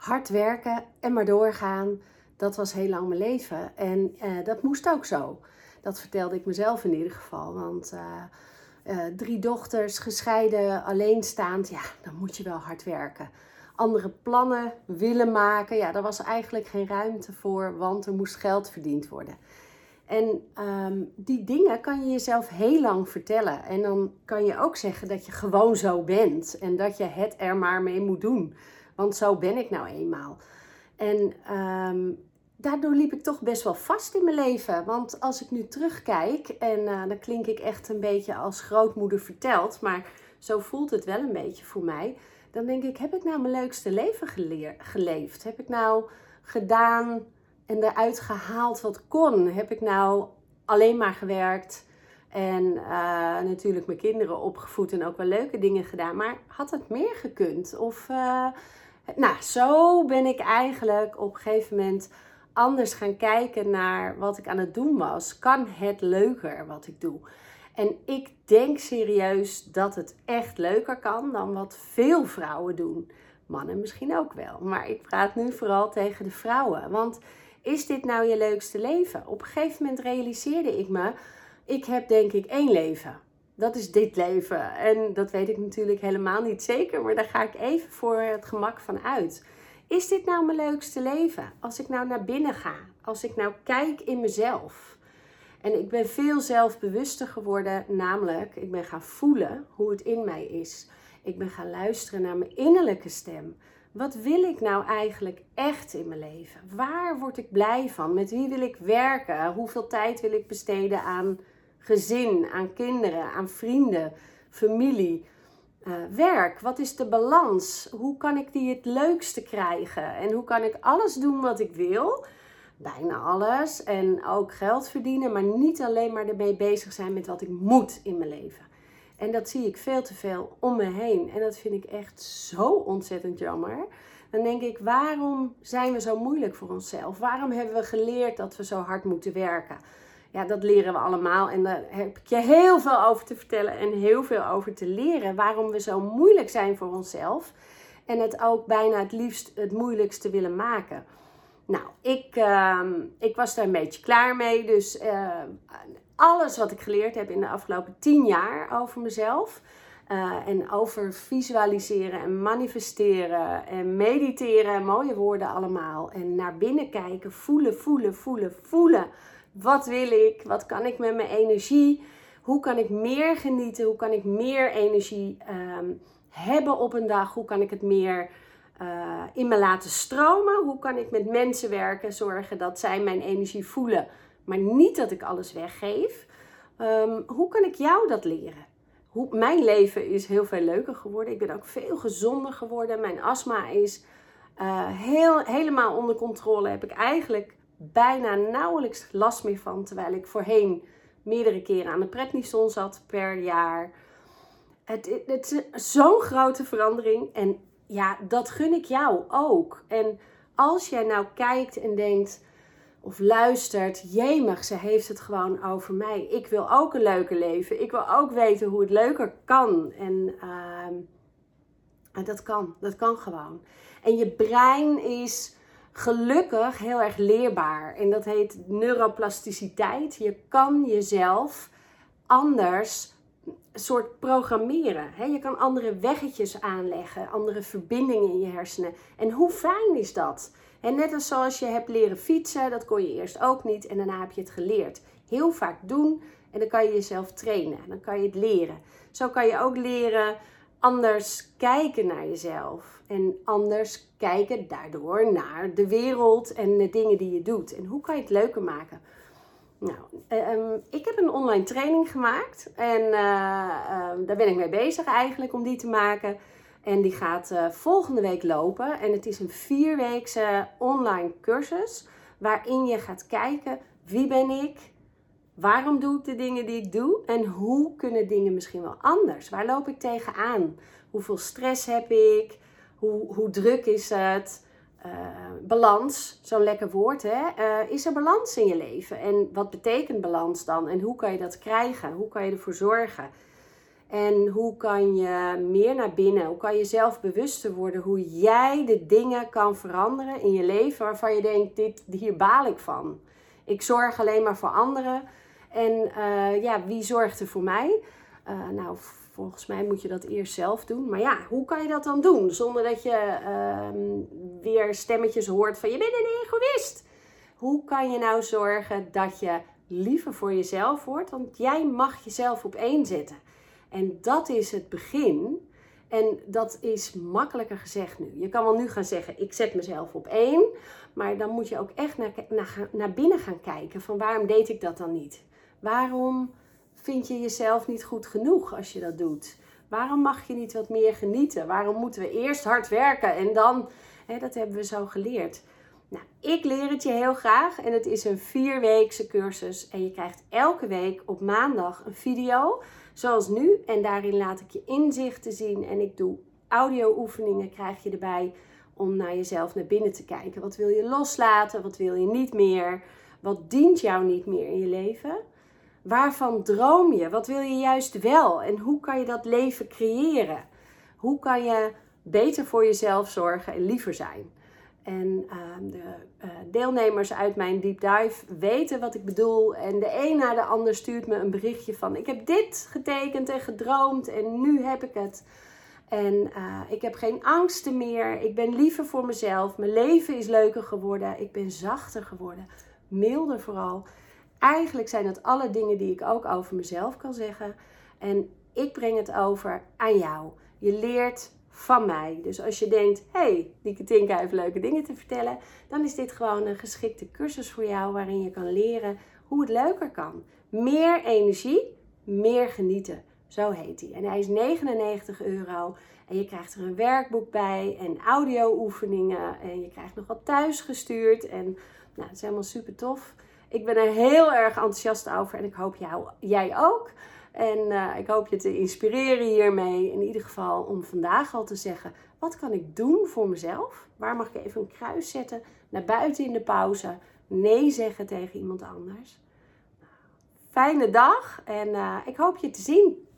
hard werken en maar doorgaan, dat was heel lang mijn leven. En uh, dat moest ook zo. Dat vertelde ik mezelf in ieder geval. Want uh, drie dochters, gescheiden, alleenstaand, ja, dan moet je wel hard werken. Andere plannen willen maken, ja, daar was eigenlijk geen ruimte voor, want er moest geld verdiend worden. En um, die dingen kan je jezelf heel lang vertellen. En dan kan je ook zeggen dat je gewoon zo bent en dat je het er maar mee moet doen. Want zo ben ik nou eenmaal. En um, daardoor liep ik toch best wel vast in mijn leven. Want als ik nu terugkijk, en uh, dan klink ik echt een beetje als grootmoeder verteld, maar zo voelt het wel een beetje voor mij. Dan denk ik, heb ik nou mijn leukste leven geleefd? Heb ik nou gedaan en eruit gehaald wat kon? Heb ik nou alleen maar gewerkt en uh, natuurlijk mijn kinderen opgevoed en ook wel leuke dingen gedaan? Maar had het meer gekund? Of, uh, nou, zo ben ik eigenlijk op een gegeven moment anders gaan kijken naar wat ik aan het doen was. Kan het leuker wat ik doe? En ik denk serieus dat het echt leuker kan dan wat veel vrouwen doen. Mannen misschien ook wel, maar ik praat nu vooral tegen de vrouwen. Want is dit nou je leukste leven? Op een gegeven moment realiseerde ik me, ik heb denk ik één leven. Dat is dit leven. En dat weet ik natuurlijk helemaal niet zeker, maar daar ga ik even voor het gemak van uit. Is dit nou mijn leukste leven? Als ik nou naar binnen ga, als ik nou kijk in mezelf. En ik ben veel zelfbewuster geworden, namelijk ik ben gaan voelen hoe het in mij is. Ik ben gaan luisteren naar mijn innerlijke stem. Wat wil ik nou eigenlijk echt in mijn leven? Waar word ik blij van? Met wie wil ik werken? Hoeveel tijd wil ik besteden aan gezin, aan kinderen, aan vrienden, familie? uh, werk? Wat is de balans? Hoe kan ik die het leukste krijgen? En hoe kan ik alles doen wat ik wil? Bijna alles. En ook geld verdienen, maar niet alleen maar ermee bezig zijn met wat ik moet in mijn leven. En dat zie ik veel te veel om me heen. En dat vind ik echt zo ontzettend jammer. Dan denk ik, waarom zijn we zo moeilijk voor onszelf? Waarom hebben we geleerd dat we zo hard moeten werken? Ja, dat leren we allemaal. En daar heb ik je heel veel over te vertellen en heel veel over te leren. Waarom we zo moeilijk zijn voor onszelf. En het ook bijna het liefst het moeilijkste willen maken. Nou, ik, uh, ik was daar een beetje klaar mee. Dus uh, alles wat ik geleerd heb in de afgelopen tien jaar over mezelf. Uh, en over visualiseren en manifesteren en mediteren. Mooie woorden allemaal. En naar binnen kijken, voelen, voelen, voelen, voelen wat wil ik? Wat kan ik met mijn energie? Hoe kan ik meer genieten? Hoe kan ik meer energie ehm, hebben op een dag? Hoe kan ik het meer uh, in me laten stromen? Hoe kan ik met mensen werken? Zorgen dat zij mijn energie voelen, maar niet dat ik alles weggeef. Um, hoe kan ik jou dat leren? Hoe, mijn leven is heel veel leuker geworden. Ik ben ook veel gezonder geworden. Mijn astma is uh, heel, helemaal onder controle. Heb ik eigenlijk bijna nauwelijks last meer van. Terwijl ik voorheen meerdere keren aan de prednison zat per jaar. Het, het, is zo'n grote verandering. En ja, dat gun ik jou ook. En als jij nou kijkt en denkt of luistert, jemig, ze heeft het gewoon over mij. Ik wil ook een leuke leven. Ik wil ook weten hoe het leuker kan. En uh, dat kan, dat kan gewoon. En je brein is gelukkig heel erg leerbaar. En dat heet neuroplasticiteit. Je kan jezelf anders soort programmeren. Je kan andere weggetjes aanleggen, andere verbindingen in je hersenen. En hoe fijn is dat? En net als zoals je hebt leren fietsen, dat kon je eerst ook niet en daarna heb je het geleerd. Heel vaak doen en dan kan je jezelf trainen. Dan kan je het leren. Zo kan je ook leren anders kijken naar jezelf. En anders kijken daardoor naar de wereld en de dingen die je doet. En hoe kan je het leuker maken? Nou, ehm, ik heb een online training gemaakt. En uh, daar ben ik mee bezig eigenlijk om die te maken. En die gaat uh, volgende week lopen. En het is een vierweekse online cursus. Waarin je gaat kijken wie ben ik, Waarom doe ik de dingen die ik doe? En hoe kunnen dingen misschien wel anders? Waar loop ik tegenaan? Hoeveel stress heb ik? Hoe, hoe druk is het? Uh, balans, zo'n lekker woord hè. Uh, is er balans in je leven? En wat betekent balans dan? En hoe kan je dat krijgen? Hoe kan je ervoor zorgen? En hoe kan je meer naar binnen? Hoe kan je zelf bewuster worden hoe jij de dingen kan veranderen in je leven waarvan je denkt, dit, hier baal ik van. Ik zorg alleen maar voor anderen. En uh, ja, wie zorgt er voor mij? Uh, nou, volgens mij moet je dat eerst zelf doen. Maar ja, hoe kan je dat dan doen? Zonder dat je uh, weer stemmetjes hoort van je bent een egoïst. Hoe kan je nou zorgen dat je liever voor jezelf wordt? Want jij mag jezelf op één zetten. En dat is het begin. En dat is makkelijker gezegd nu. Je kan wel nu gaan zeggen, ik zet mezelf op één. Maar dan moet je ook echt naar, naar, naar binnen gaan kijken. Van waarom deed ik dat dan niet? Waarom vind je jezelf niet goed genoeg als je dat doet? Waarom mag je niet wat meer genieten? Waarom moeten we eerst hard werken en dan... Hè, dat hebben we zo geleerd. Nou, ik leer het je heel graag en het is een vierweekse cursus. En je krijgt elke week op maandag een video, zoals nu. En daarin laat ik je inzichten zien en ik doe audio-oefeningen, krijg je erbij om naar jezelf naar binnen te kijken. Wat wil je loslaten? Wat wil je niet meer? Wat dient jou niet meer in je leven? Waarvan droom je? Wat wil je juist wel? En hoe kan je dat leven creëren? Hoe kan je beter voor jezelf zorgen en liever zijn? En ehm, de uh, deelnemers uit mijn deep dive weten wat ik bedoel. En de een na de ander stuurt me een berichtje van: Ik heb dit getekend en gedroomd en nu heb ik het. En uh, ik heb geen angsten meer. Ik ben liever voor mezelf. Mijn leven is leuker geworden. Ik ben zachter geworden. Milder vooral. Eigenlijk zijn het alle dingen die ik ook over mezelf kan zeggen. En ik breng het over aan jou. Je leert van mij. Dus als je denkt, hé, hey, die Katinka heeft leuke dingen te vertellen, dan is dit gewoon een geschikte cursus voor jou waarin je kan leren hoe het leuker kan. Meer energie, meer genieten. Zo heet hij. En hij is 99 euro. En je krijgt er een werkboek bij en audio-oefeningen. En je krijgt nog wat thuis gestuurd. En nou, het is helemaal super tof. Ik ben er heel erg enthousiast over en ik hoop jou, jij ook. En uh, ik hoop je te inspireren hiermee. In ieder geval om vandaag al te zeggen: wat kan ik doen voor mezelf? Waar mag ik even een kruis zetten? Naar buiten in de pauze. Nee zeggen tegen iemand anders. Fijne dag en uh, ik hoop je te zien.